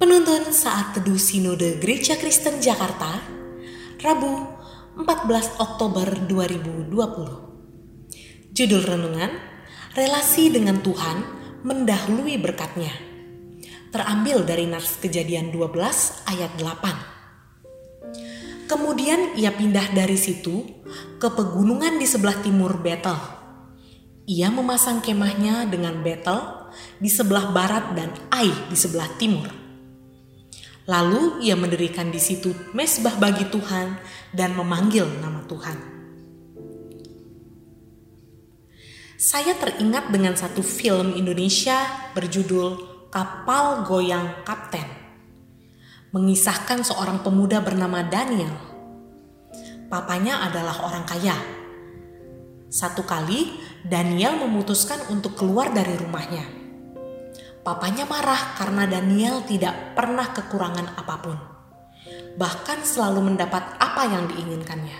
Renungan saat teduh Sinode Gereja Kristen Jakarta, Rabu 14 Oktober 2020. Judul renungan, Relasi dengan Tuhan mendahului berkatnya. Terambil dari Nars Kejadian 12 ayat 8. Kemudian ia pindah dari situ ke pegunungan di sebelah timur Betel. Ia memasang kemahnya dengan Betel di sebelah barat dan Ai di sebelah timur Lalu ia mendirikan di situ mesbah bagi Tuhan dan memanggil nama Tuhan. Saya teringat dengan satu film Indonesia berjudul Kapal Goyang Kapten. Mengisahkan seorang pemuda bernama Daniel. Papanya adalah orang kaya. Satu kali Daniel memutuskan untuk keluar dari rumahnya Papanya marah karena Daniel tidak pernah kekurangan apa pun, bahkan selalu mendapat apa yang diinginkannya.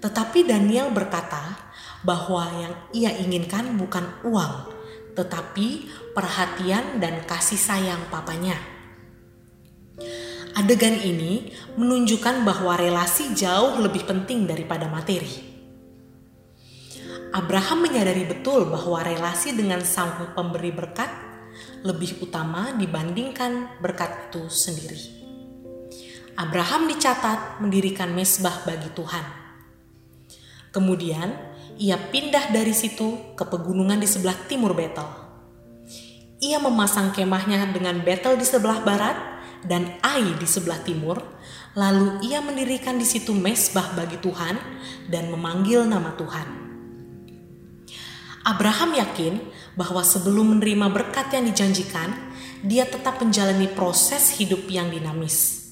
Tetapi Daniel berkata bahwa yang ia inginkan bukan uang, tetapi perhatian dan kasih sayang papanya. Adegan ini menunjukkan bahwa relasi jauh lebih penting daripada materi. Abraham menyadari betul bahwa relasi dengan sang pemberi berkat lebih utama dibandingkan berkat itu sendiri. Abraham dicatat mendirikan mesbah bagi Tuhan. Kemudian ia pindah dari situ ke pegunungan di sebelah timur Betel. Ia memasang kemahnya dengan Betel di sebelah barat dan Ai di sebelah timur, lalu ia mendirikan di situ mesbah bagi Tuhan dan memanggil nama Tuhan. Abraham yakin bahwa sebelum menerima berkat yang dijanjikan, dia tetap menjalani proses hidup yang dinamis.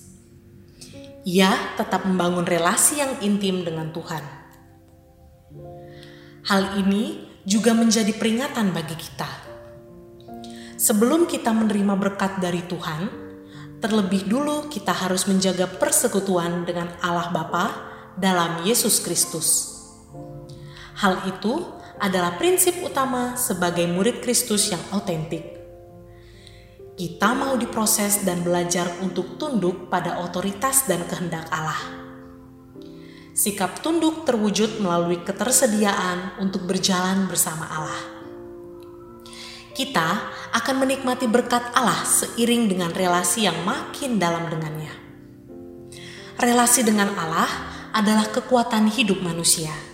Ia tetap membangun relasi yang intim dengan Tuhan. Hal ini juga menjadi peringatan bagi kita. Sebelum kita menerima berkat dari Tuhan, terlebih dulu kita harus menjaga persekutuan dengan Allah Bapa dalam Yesus Kristus. Hal itu adalah prinsip utama sebagai murid Kristus yang autentik. Kita mau diproses dan belajar untuk tunduk pada otoritas dan kehendak Allah. Sikap tunduk terwujud melalui ketersediaan untuk berjalan bersama Allah. Kita akan menikmati berkat Allah seiring dengan relasi yang makin dalam dengannya. Relasi dengan Allah adalah kekuatan hidup manusia